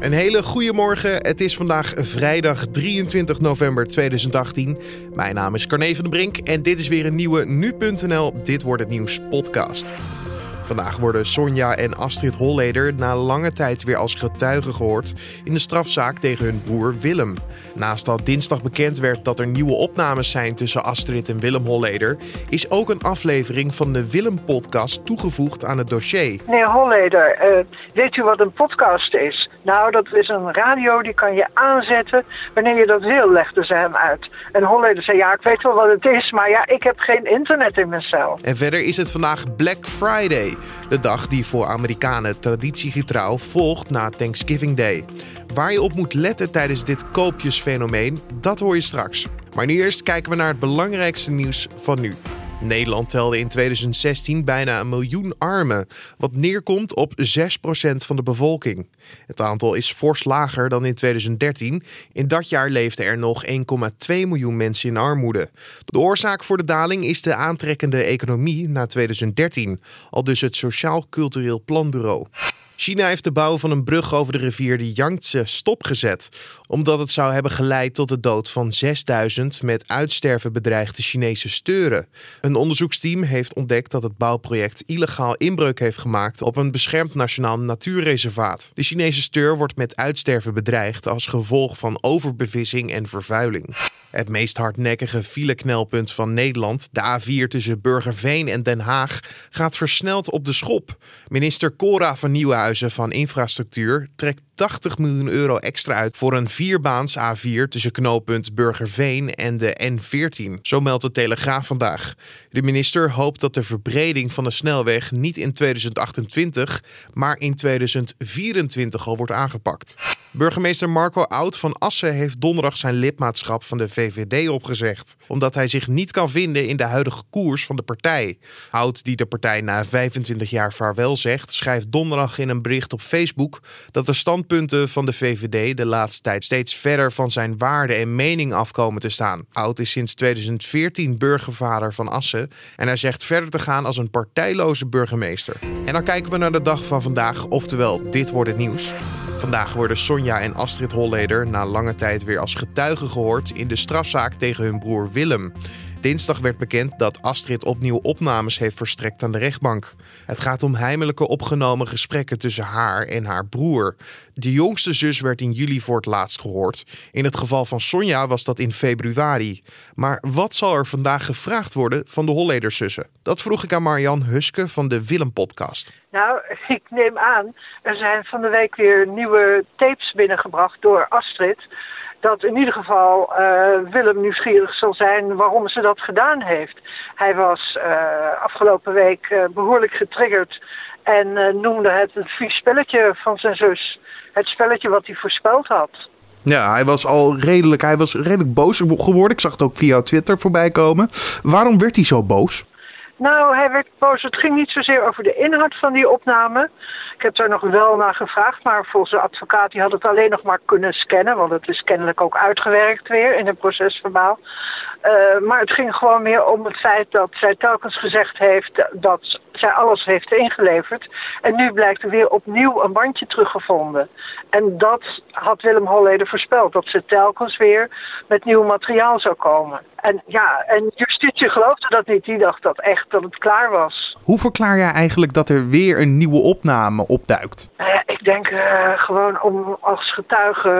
Een hele goede morgen. Het is vandaag vrijdag 23 november 2018. Mijn naam is Carne van den Brink en dit is weer een nieuwe nu.nl Dit wordt het nieuws podcast. Vandaag worden Sonja en Astrid Holleder na lange tijd weer als getuigen gehoord in de strafzaak tegen hun broer Willem. Naast dat dinsdag bekend werd dat er nieuwe opnames zijn tussen Astrid en Willem Holleder, is ook een aflevering van de Willem-podcast toegevoegd aan het dossier. Meneer Holleder, uh, weet u wat een podcast is? Nou, dat is een radio die kan je aanzetten wanneer je dat wil, legde ze hem uit. En Holleder zei, ja, ik weet wel wat het is, maar ja, ik heb geen internet in mijn cel. En verder is het vandaag Black Friday. De dag die voor Amerikanen traditiegetrouw volgt na Thanksgiving Day. Waar je op moet letten tijdens dit koopjesfenomeen, dat hoor je straks. Maar nu eerst kijken we naar het belangrijkste nieuws van nu. Nederland telde in 2016 bijna een miljoen armen, wat neerkomt op 6% van de bevolking. Het aantal is fors lager dan in 2013. In dat jaar leefden er nog 1,2 miljoen mensen in armoede. De oorzaak voor de daling is de aantrekkende economie na 2013, al dus het Sociaal Cultureel Planbureau. China heeft de bouw van een brug over de rivier de Yangtze stopgezet, omdat het zou hebben geleid tot de dood van 6000 met uitsterven bedreigde Chinese steuren. Een onderzoeksteam heeft ontdekt dat het bouwproject illegaal inbreuk heeft gemaakt op een beschermd nationaal natuurreservaat. De Chinese steur wordt met uitsterven bedreigd als gevolg van overbevissing en vervuiling. Het meest hardnekkige fileknelpunt van Nederland, de A4 tussen Burgerveen en Den Haag, gaat versneld op de schop. Minister Cora van Nieuwenhuizen van Infrastructuur trekt 80 miljoen euro extra uit voor een vierbaans A4 tussen knooppunt Burgerveen en de N14. Zo meldt de Telegraaf vandaag. De minister hoopt dat de verbreding van de snelweg niet in 2028, maar in 2024 al wordt aangepakt. Burgemeester Marco Oud van Assen heeft donderdag zijn lidmaatschap van de VVD opgezegd, omdat hij zich niet kan vinden in de huidige koers van de partij. Oud, die de partij na 25 jaar vaarwel zegt, schrijft donderdag in een bericht op Facebook dat de standpunten van de VVD de laatste tijd steeds verder van zijn waarde en mening afkomen te staan. Oud is sinds 2014 burgervader van Assen en hij zegt verder te gaan als een partijloze burgemeester. En dan kijken we naar de dag van vandaag, oftewel dit wordt het nieuws. Vandaag worden Sonja en Astrid Holleder na lange tijd weer als getuigen gehoord in de strafzaak tegen hun broer Willem. Dinsdag werd bekend dat Astrid opnieuw opnames heeft verstrekt aan de rechtbank. Het gaat om heimelijke opgenomen gesprekken tussen haar en haar broer. De jongste zus werd in juli voor het laatst gehoord. In het geval van Sonja was dat in februari. Maar wat zal er vandaag gevraagd worden van de Hollederzussen? Dat vroeg ik aan Marian Huske van de Willem-podcast. Nou, ik neem aan, er zijn van de week weer nieuwe tapes binnengebracht door Astrid dat in ieder geval uh, Willem nieuwsgierig zal zijn waarom ze dat gedaan heeft. Hij was uh, afgelopen week uh, behoorlijk getriggerd en noemde het een vies spelletje van zijn zus. Het spelletje wat hij voorspeld had. Ja, hij was al redelijk, hij was redelijk boos geworden. Ik zag het ook via Twitter voorbij komen. Waarom werd hij zo boos? Nou, hij werd boos. Het ging niet zozeer over de inhoud van die opname. Ik heb daar nog wel naar gevraagd, maar volgens de advocaat die had het alleen nog maar kunnen scannen, want het is kennelijk ook uitgewerkt weer in het procesverbaal. Uh, maar het ging gewoon meer om het feit dat zij telkens gezegd heeft dat zij alles heeft ingeleverd. En nu blijkt er weer opnieuw een bandje teruggevonden. En dat had Willem Holleder voorspeld, dat ze telkens weer met nieuw materiaal zou komen. En ja, en justitie geloofde dat niet. Die dacht dat echt dat het klaar was. Hoe verklaar jij eigenlijk dat er weer een nieuwe opname opduikt? Uh, ik denk uh, gewoon om als getuige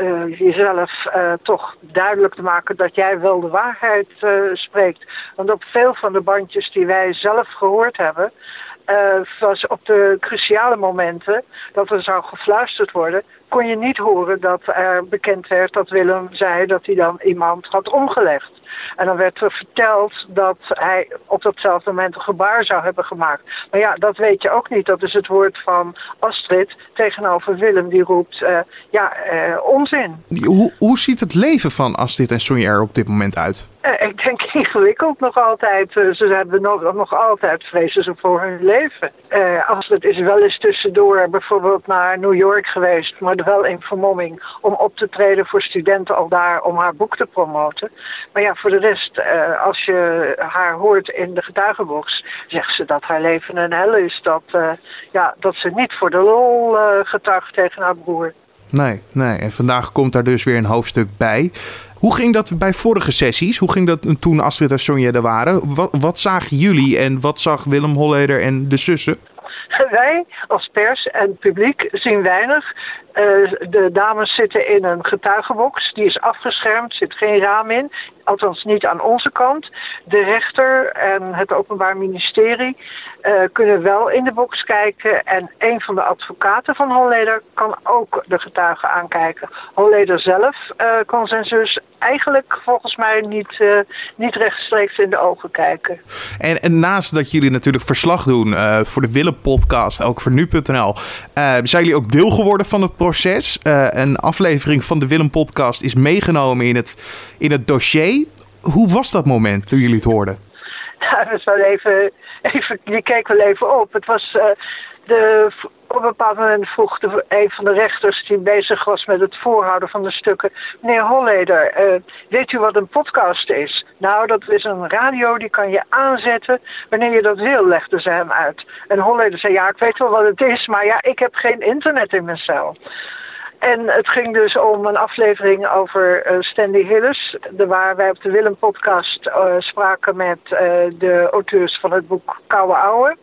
uh, jezelf uh, toch duidelijk te maken dat jij wel de waarheid spreekt. Want op veel van de bandjes die wij zelf gehoord hebben, was op de cruciale momenten dat er zou gefluisterd worden, kon je niet horen dat er bekend werd dat Willem zei dat hij dan iemand had omgelegd. En dan werd er verteld dat hij op datzelfde moment een gebaar zou hebben gemaakt. Maar ja, dat weet je ook niet. Dat is het woord van Astrid tegenover Willem die roept, uh, ja, uh, onzin. Hoe, hoe ziet het leven van Astrid en Sonja er op dit moment uit? Uh, ik denk ingewikkeld nog altijd. Uh, ze hebben nog, nog altijd vrezen ze voor hun leven. Uh, Astrid is wel eens tussendoor bijvoorbeeld naar New York geweest, maar wel in vermomming om op te treden voor studenten al daar om haar boek te promoten. Maar ja, voor de rest, als je haar hoort in de getuigenbox, zegt ze dat haar leven een hel is. Dat, ja, dat ze niet voor de lol getuigt tegen haar broer. Nee, nee. En vandaag komt daar dus weer een hoofdstuk bij. Hoe ging dat bij vorige sessies? Hoe ging dat toen Astrid en Sonja er waren? Wat, zagen jullie en wat zag Willem Holleder en de zussen? Wij als pers en publiek zien weinig. Uh, de dames zitten in een getuigenbox. Die is afgeschermd, zit geen raam in. Althans niet aan onze kant. De rechter en het Openbaar Ministerie uh, kunnen wel in de box kijken. En een van de advocaten van Holleder kan ook de getuigen aankijken. Holleder zelf uh, kon zijn zus eigenlijk volgens mij niet, uh, niet rechtstreeks in de ogen kijken. En, en naast dat jullie natuurlijk verslag doen voor de Willem podcast, ook voor nu.nl, zijn jullie ook deel geworden van het proces. een aflevering van de Willem podcast is meegenomen in het, in het dossier. Hoe was dat moment toen jullie het hoorden? Ja, dat wel even, even, je keek wel even op. Het was uh, de, op een bepaald moment vroeg de, een van de rechters die bezig was met het voorhouden van de stukken. Meneer Holleder, uh, weet u wat een podcast is? Nou, dat is een radio, die kan je aanzetten wanneer je dat wil, legde ze hem uit. En Holleder zei, ja, ik weet wel wat het is, maar ja, ik heb geen internet in mijn cel. En het ging dus om een aflevering over uh, Stanley Hillis. De, waar wij op de Willem podcast uh, spraken met uh, de auteurs van het boek Koude Ouwe.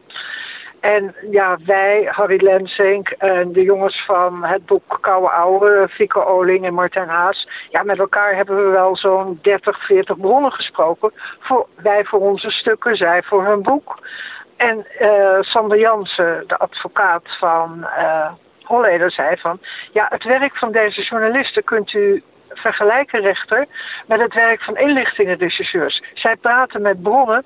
En ja, wij, Harry Lensink en de jongens van het boek Koude Ouwe, Fieke Oling en Martijn Haas. Ja, met elkaar hebben we wel zo'n 30, 40 bronnen gesproken. Voor, wij voor onze stukken, zij voor hun boek. En Sander Jansen, de advocaat van Holleder zei van... ja, het werk van deze journalisten kunt u vergelijken, rechter... met het werk van inlichtingenrechercheurs. Zij praten met bronnen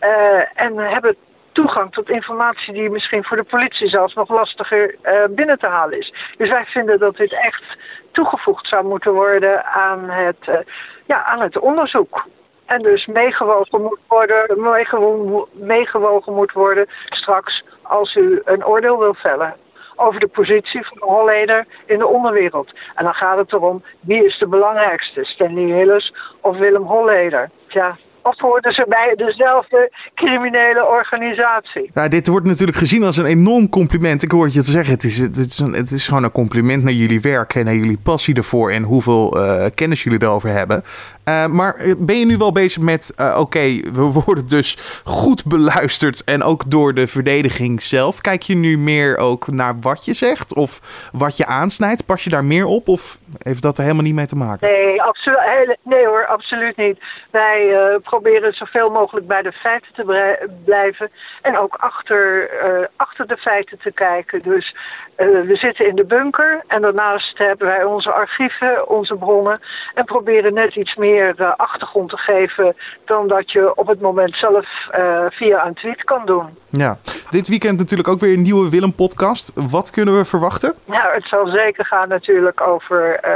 uh, en hebben toegang tot informatie die misschien voor de politie zelfs nog lastiger uh, binnen te halen is. Dus wij vinden dat dit echt toegevoegd zou moeten worden aan het, uh, ja, aan het onderzoek. En dus meegewogen moet worden, meegewogen, meegewogen moet worden straks als u een oordeel wil vellen over de positie van de Holleder in de onderwereld. En dan gaat het erom, wie is de belangrijkste? Stanley Hillis of Willem Holleder? Tja, of hoorden ze bij dezelfde criminele organisatie? Ja, dit wordt natuurlijk gezien als een enorm compliment. Ik hoor het je te zeggen, het is, het, is een, het is gewoon een compliment naar jullie werk en naar jullie passie ervoor en hoeveel uh, kennis jullie erover hebben. Uh, maar eh, ben je nu wel bezig met, uh, oké, we worden dus goed beluisterd en ook door de verdediging zelf. Kijk je nu meer ook naar wat je zegt of wat je aansnijdt? Pas je daar meer op of heeft dat er helemaal niet mee te maken? Nee, absoluut, nee hoor, absoluut niet. Wij proberen zoveel mogelijk bij de feiten te blijven en ook achter, achter de feiten te kijken. Dus we zitten in de bunker en daarnaast hebben wij onze archieven, onze bronnen en proberen net iets meer meer uh, achtergrond te geven dan dat je op het moment zelf uh, via een tweet kan doen. Ja, dit weekend natuurlijk ook weer een nieuwe Willem-podcast. Wat kunnen we verwachten? Nou, het zal zeker gaan natuurlijk over uh,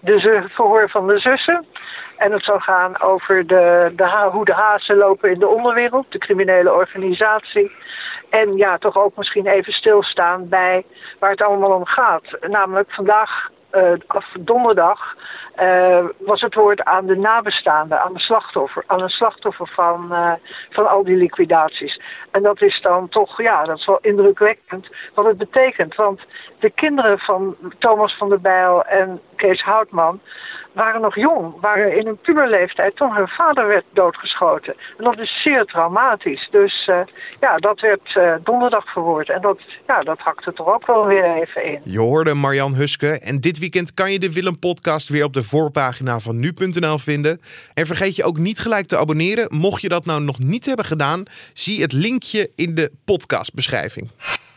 de verhoor van de zussen. En het zal gaan over de, de, hoe de hazen lopen in de onderwereld, de criminele organisatie. En ja, toch ook misschien even stilstaan bij waar het allemaal om gaat. Namelijk vandaag uh, af donderdag uh, was het woord aan de nabestaanden, aan de slachtoffer, aan een slachtoffer van, uh, van al die liquidaties. En dat is dan toch, ja, dat is wel indrukwekkend wat het betekent. Want de kinderen van Thomas van der Bijl en Kees Houtman waren nog jong, waren in hun puberleeftijd toen hun vader werd doodgeschoten. En dat is zeer traumatisch. Dus uh, ja, dat werd donderdag verwoord. En dat, ja, dat hakte er ook wel weer even in. Je hoorde Marjan Huske. En dit weekend kan je de Willem podcast weer op de voorpagina van nu.nl vinden. En vergeet je ook niet gelijk te abonneren. Mocht je dat nou nog niet hebben gedaan, zie het linkje in de podcastbeschrijving.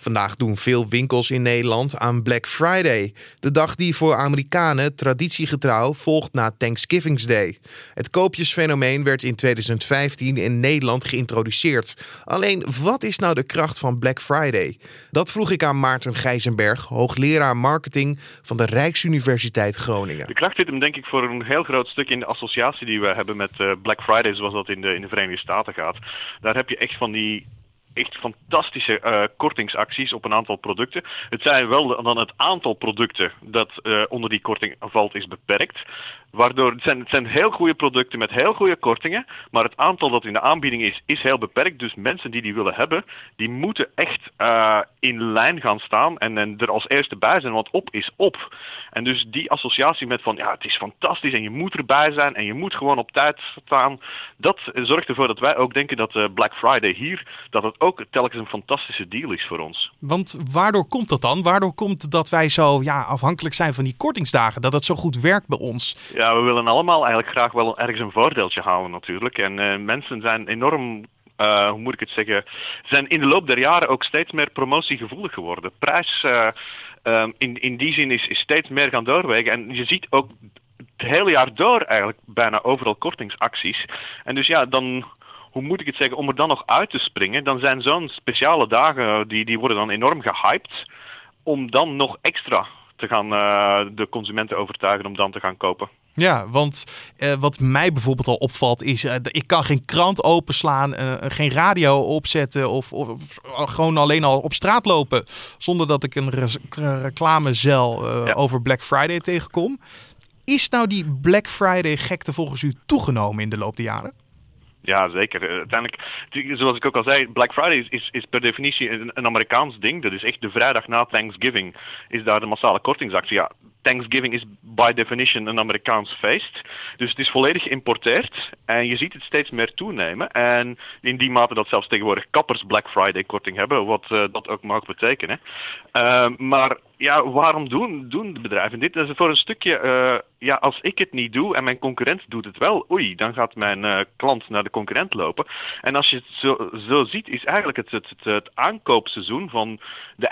Vandaag doen veel winkels in Nederland aan Black Friday, de dag die voor Amerikanen traditiegetrouw volgt na Thanksgiving Day. Het koopjesfenomeen werd in 2015 in Nederland geïntroduceerd. Alleen, wat is nou de kracht van Black Friday? Dat vroeg ik aan Maarten Gijzenberg, hoogleraar marketing van de Rijksuniversiteit Groningen. De kracht zit hem denk ik voor een heel groot stuk in de associatie die we hebben met eh, Black Friday, zoals dat in de, in de Verenigde Staten gaat. Daar heb je echt van die echt fantastische uh, kortingsacties op een aantal producten. Het zijn wel dan het aantal producten dat uh, onder die korting valt is beperkt. Waardoor het zijn, het zijn heel goede producten met heel goede kortingen, maar het aantal dat in de aanbieding is, is heel beperkt. Dus mensen die die willen hebben, die moeten echt uh, in lijn gaan staan en, en er als eerste bij zijn, want op is op. En dus die associatie met van ja, het is fantastisch en je moet erbij zijn en je moet gewoon op tijd staan, dat zorgt ervoor dat wij ook denken dat Black Friday hier, dat het ook telkens een fantastische deal is voor ons. Want waardoor komt dat dan? Waardoor komt dat wij zo ja, afhankelijk zijn van die kortingsdagen, dat het zo goed werkt bij ons? Ja, we willen allemaal eigenlijk graag wel ergens een voordeeltje houden natuurlijk. En uh, mensen zijn enorm uh, hoe moet ik het zeggen, zijn in de loop der jaren ook steeds meer promotiegevoelig geworden. Prijs uh, um, in, in die zin is, is steeds meer gaan doorwegen. En je ziet ook het hele jaar door eigenlijk bijna overal kortingsacties. En dus ja, dan, hoe moet ik het zeggen, om er dan nog uit te springen, dan zijn zo'n speciale dagen, die, die worden dan enorm gehyped, om dan nog extra te gaan uh, de consumenten overtuigen om dan te gaan kopen. Ja, want uh, wat mij bijvoorbeeld al opvalt is, uh, ik kan geen krant openslaan, geen radio opzetten of, of, of, gewoon alleen al op straat lopen zonder dat ik een re reclamecel ja. over Black Friday tegenkom. Is nou die Black Friday gekte volgens u toegenomen in de loop der jaren? Ja, zeker. Uiteindelijk, zoals ik ook al zei, Black Friday is, is, is per definitie een, een, Amerikaans ding. Dat is echt de vrijdag na Thanksgiving is daar de massale kortingsactie. Ja, Thanksgiving is by definition een Amerikaans feest. Dus het is volledig geïmporteerd en je ziet het steeds meer toenemen. En in die mate dat zelfs tegenwoordig kappers Black Friday korting hebben, wat uh, dat ook mag betekenen. Uh, maar ja, waarom doen, doen de bedrijven dit? Dat is voor een stukje, uh, ja, als ik het niet doe en mijn concurrent doet het wel, oei, dan gaat mijn klant naar de concurrent lopen. En als je het zo, zo ziet, is eigenlijk het, het, het, het aankoopseizoen van de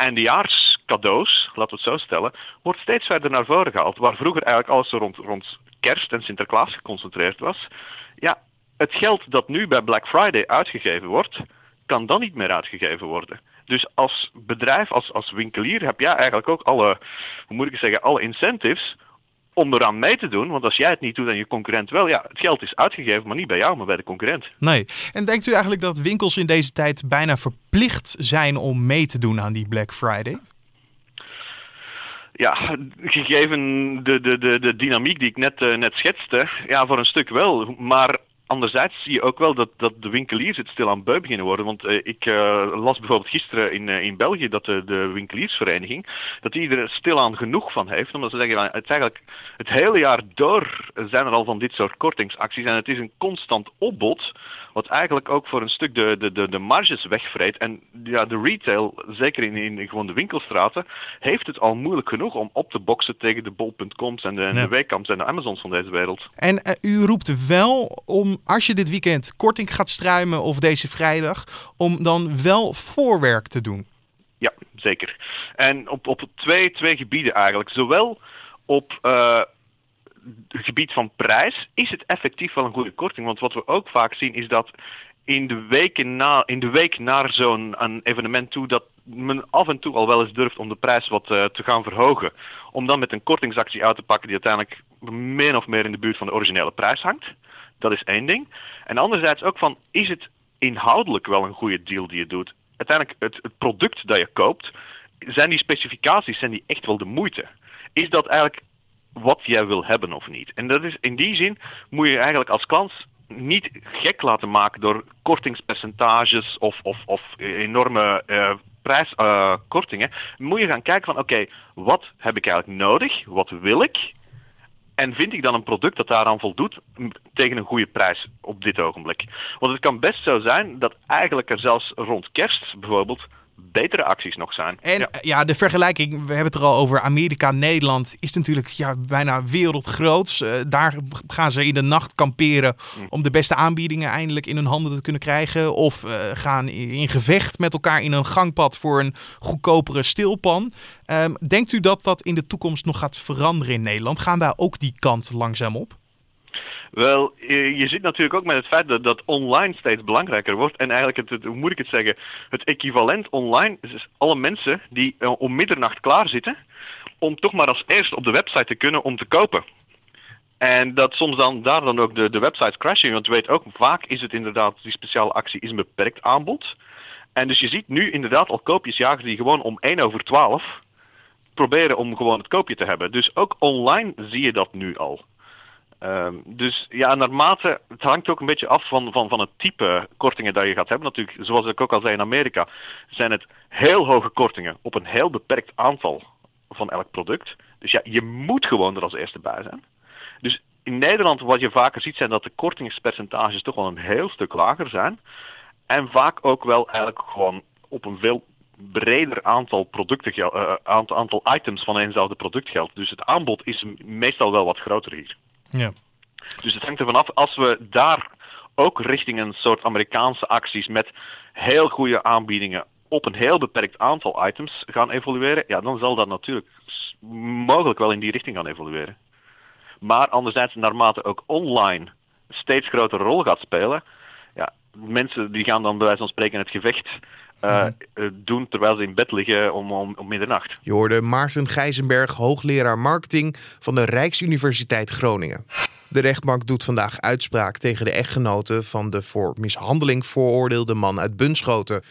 eindejaarscadeaus, laten we het zo stellen, wordt steeds verder naar voren gehaald. Waar vroeger eigenlijk alles rond, rond kerst en Sinterklaas geconcentreerd was. Ja, het geld dat nu bij Black Friday uitgegeven wordt, kan dan niet meer uitgegeven worden. Dus als bedrijf, als, als winkelier, heb jij eigenlijk ook alle, hoe moet ik zeggen, alle incentives om eraan mee te doen. Want als jij het niet doet en je concurrent wel, ja, het geld is uitgegeven, maar niet bij jou, maar bij de concurrent. Nee. En denkt u eigenlijk dat winkels in deze tijd bijna verplicht zijn om mee te doen aan die Black Friday? Ja, gegeven de, de, de, de dynamiek die ik net, uh, net schetste, ja, voor een stuk wel. Maar anderzijds zie je ook wel dat, dat de winkeliers het stil aan beu beginnen worden. Want uh, ik uh, las bijvoorbeeld gisteren in, uh, in België dat de, de winkeliersvereniging, dat die er stilaan genoeg van heeft. Omdat ze zeggen, het is eigenlijk het hele jaar door zijn er al van dit soort kortingsacties. En het is een constant opbod, wat eigenlijk ook voor een stuk de, de, de, de marges wegvreet. En ja, de retail, zeker in, in gewoon de winkelstraten, heeft het al moeilijk genoeg om op te boksen tegen de bol.coms en de, ja. de Weekams en de Amazons van deze wereld. En u roept wel om als je dit weekend korting gaat struimen of deze vrijdag, om dan wel voorwerk te doen. Ja, zeker. En op, op twee, twee gebieden eigenlijk. Zowel op uh, het gebied van prijs is het effectief wel een goede korting. Want wat we ook vaak zien is dat in de, weken na, in de week naar zo'n evenement toe dat men af en toe al wel eens durft om de prijs wat uh, te gaan verhogen. Om dan met een kortingsactie uit te pakken die uiteindelijk min of meer in de buurt van de originele prijs hangt. Dat is één ding. En anderzijds ook van, is het inhoudelijk wel een goede deal die je doet? Uiteindelijk, het, het product dat je koopt, zijn die specificaties, zijn die echt wel de moeite? Is dat eigenlijk wat jij wil hebben of niet? En dat is, in die zin moet je eigenlijk als klant niet gek laten maken door kortingspercentages of, of, of enorme uh, prijskortingen. Uh, moet je gaan kijken van oké, wat heb ik eigenlijk nodig? Wat wil ik? En vind ik dan een product dat daaraan voldoet tegen een goede prijs op dit ogenblik? Want het kan best zo zijn dat eigenlijk er zelfs rond kerst bijvoorbeeld betere acties nog zijn. En ja. ja. de vergelijking, we hebben het er al over Amerika, Nederland, is natuurlijk ja, bijna wereldgroots. Uh, daar gaan ze in de nacht kamperen mm. om de beste aanbiedingen eindelijk in hun handen te kunnen krijgen. Of uh, gaan in gevecht met elkaar in een gangpad voor een goedkopere stilpan. Um, denkt u dat dat in de toekomst nog gaat veranderen in Nederland? Gaan wij ook die kant langzaam op? Wel, je, ziet natuurlijk ook met het feit dat, dat online steeds belangrijker wordt. En eigenlijk, het, hoe moet ik het zeggen, het equivalent online is alle mensen die uh, om middernacht klaar zitten om toch maar als eerste op de website te kunnen om te kopen. En dat soms dan daar dan ook de, de websites crashen. Want je weet ook, vaak is het inderdaad, die speciale actie is een beperkt aanbod. En dus je ziet nu inderdaad al koopjesjagers die gewoon om 1 over 12 proberen om gewoon het koopje te hebben. Dus ook online zie je dat nu al. Um, dus ja, naarmate, het hangt ook een beetje af van, van, van het type kortingen dat je gaat hebben. Natuurlijk, zoals ik ook al zei in Amerika, zijn het heel hoge kortingen op een heel beperkt aantal van elk product. Dus ja, je moet gewoon er als eerste bij zijn. Dus in Nederland, wat je vaker ziet, zijn dat de kortingspercentages toch wel een heel stuk lager zijn. En vaak ook wel eigenlijk gewoon op een veel breder aantal producten, uh, aantal, aantal items van eenzelfde product geldt. Dus het aanbod is meestal wel wat groter hier. Ja. Dus het hangt ervan af, als we daar ook richting een soort Amerikaanse acties met heel goede aanbiedingen op een heel beperkt aantal items gaan evolueren, ja, dan zal dat natuurlijk mogelijk wel in die richting gaan evolueren. Maar anderzijds, naarmate ook online steeds grotere rol gaat spelen, ja, mensen die gaan dan bij wijze van spreken het gevecht uh, doen terwijl ze in bed liggen om, om, om middernacht. Je hoorde Maarten Gijzenberg, hoogleraar marketing van de Rijksuniversiteit Groningen. De rechtbank doet vandaag uitspraak tegen de echtgenote van de voor mishandeling veroordeelde man uit Bunschoten.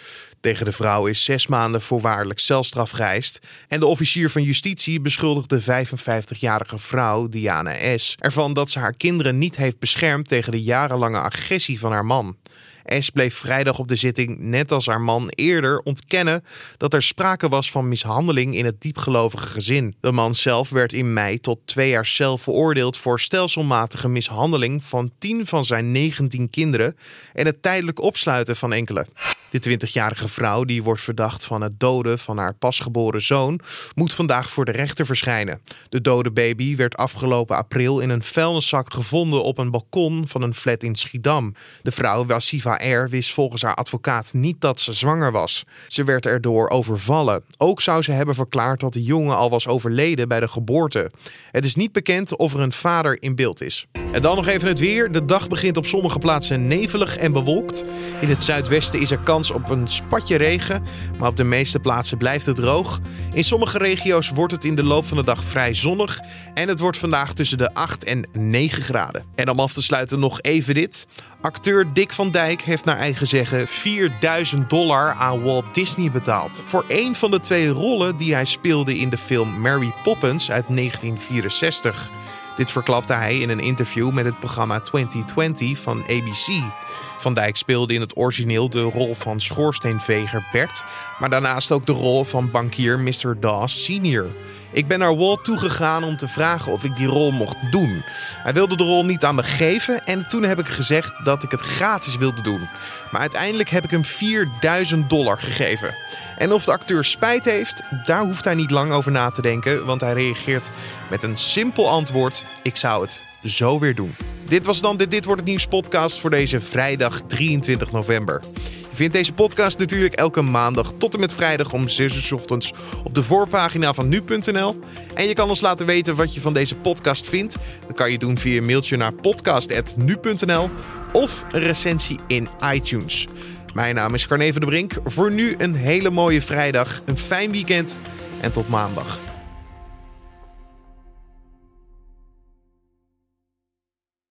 Tegen de vrouw is zes maanden voorwaardelijk celstraf geëist. En de officier van justitie beschuldigt de 55-jarige vrouw, Diana S., ervan dat ze haar kinderen niet heeft beschermd tegen de jarenlange agressie van haar man. S bleef vrijdag op de zitting, net als haar man eerder, ontkennen dat er sprake was van mishandeling in het diepgelovige gezin. De man zelf werd in mei tot twee jaar cel veroordeeld voor stelselmatige mishandeling van 10 van zijn 19 kinderen en het tijdelijk opsluiten van enkele. De 20-jarige vrouw, die wordt verdacht van het doden van haar pasgeboren zoon, moet vandaag voor de rechter verschijnen. De dode baby werd afgelopen april in een vuilniszak gevonden op een balkon van een flat in Schiedam. De vrouw, Wassiva Wist volgens haar advocaat niet dat ze zwanger was. Ze werd erdoor overvallen. Ook zou ze hebben verklaard dat de jongen al was overleden bij de geboorte. Het is niet bekend of er een vader in beeld is. En dan nog even het weer. De dag begint op sommige plaatsen nevelig en bewolkt. In het zuidwesten is er kans op een spatje regen, maar op de meeste plaatsen blijft het droog. In sommige regio's wordt het in de loop van de dag vrij zonnig en het wordt vandaag tussen de 8 en 9 graden. En om af te sluiten nog even dit. Acteur Dick van Dijk heeft naar eigen zeggen 4000 dollar aan Walt Disney betaald. Voor een van de twee rollen die hij speelde in de film Mary Poppins uit 1964. Dit verklapte hij in een interview met het programma 2020 van ABC. Van Dijk speelde in het origineel de rol van schoorsteenveger Bert, maar daarnaast ook de rol van bankier Mr. Dawes Sr. Ik ben naar Walt toegegaan om te vragen of ik die rol mocht doen. Hij wilde de rol niet aan me geven en toen heb ik gezegd dat ik het gratis wilde doen. Maar uiteindelijk heb ik hem 4000 dollar gegeven. En of de acteur spijt heeft, daar hoeft hij niet lang over na te denken, want hij reageert met een simpel antwoord: ik zou het zo weer doen. Dit was dan de Dit Wordt Het Nieuws podcast voor deze vrijdag 23 november. Je vindt deze podcast natuurlijk elke maandag tot en met vrijdag om 6 uur ochtends op de voorpagina van nu.nl. En je kan ons laten weten wat je van deze podcast vindt. Dat kan je doen via een mailtje naar podcast.nu.nl of een recensie in iTunes. Mijn naam is Carne van de Brink. Voor nu een hele mooie vrijdag, een fijn weekend en tot maandag.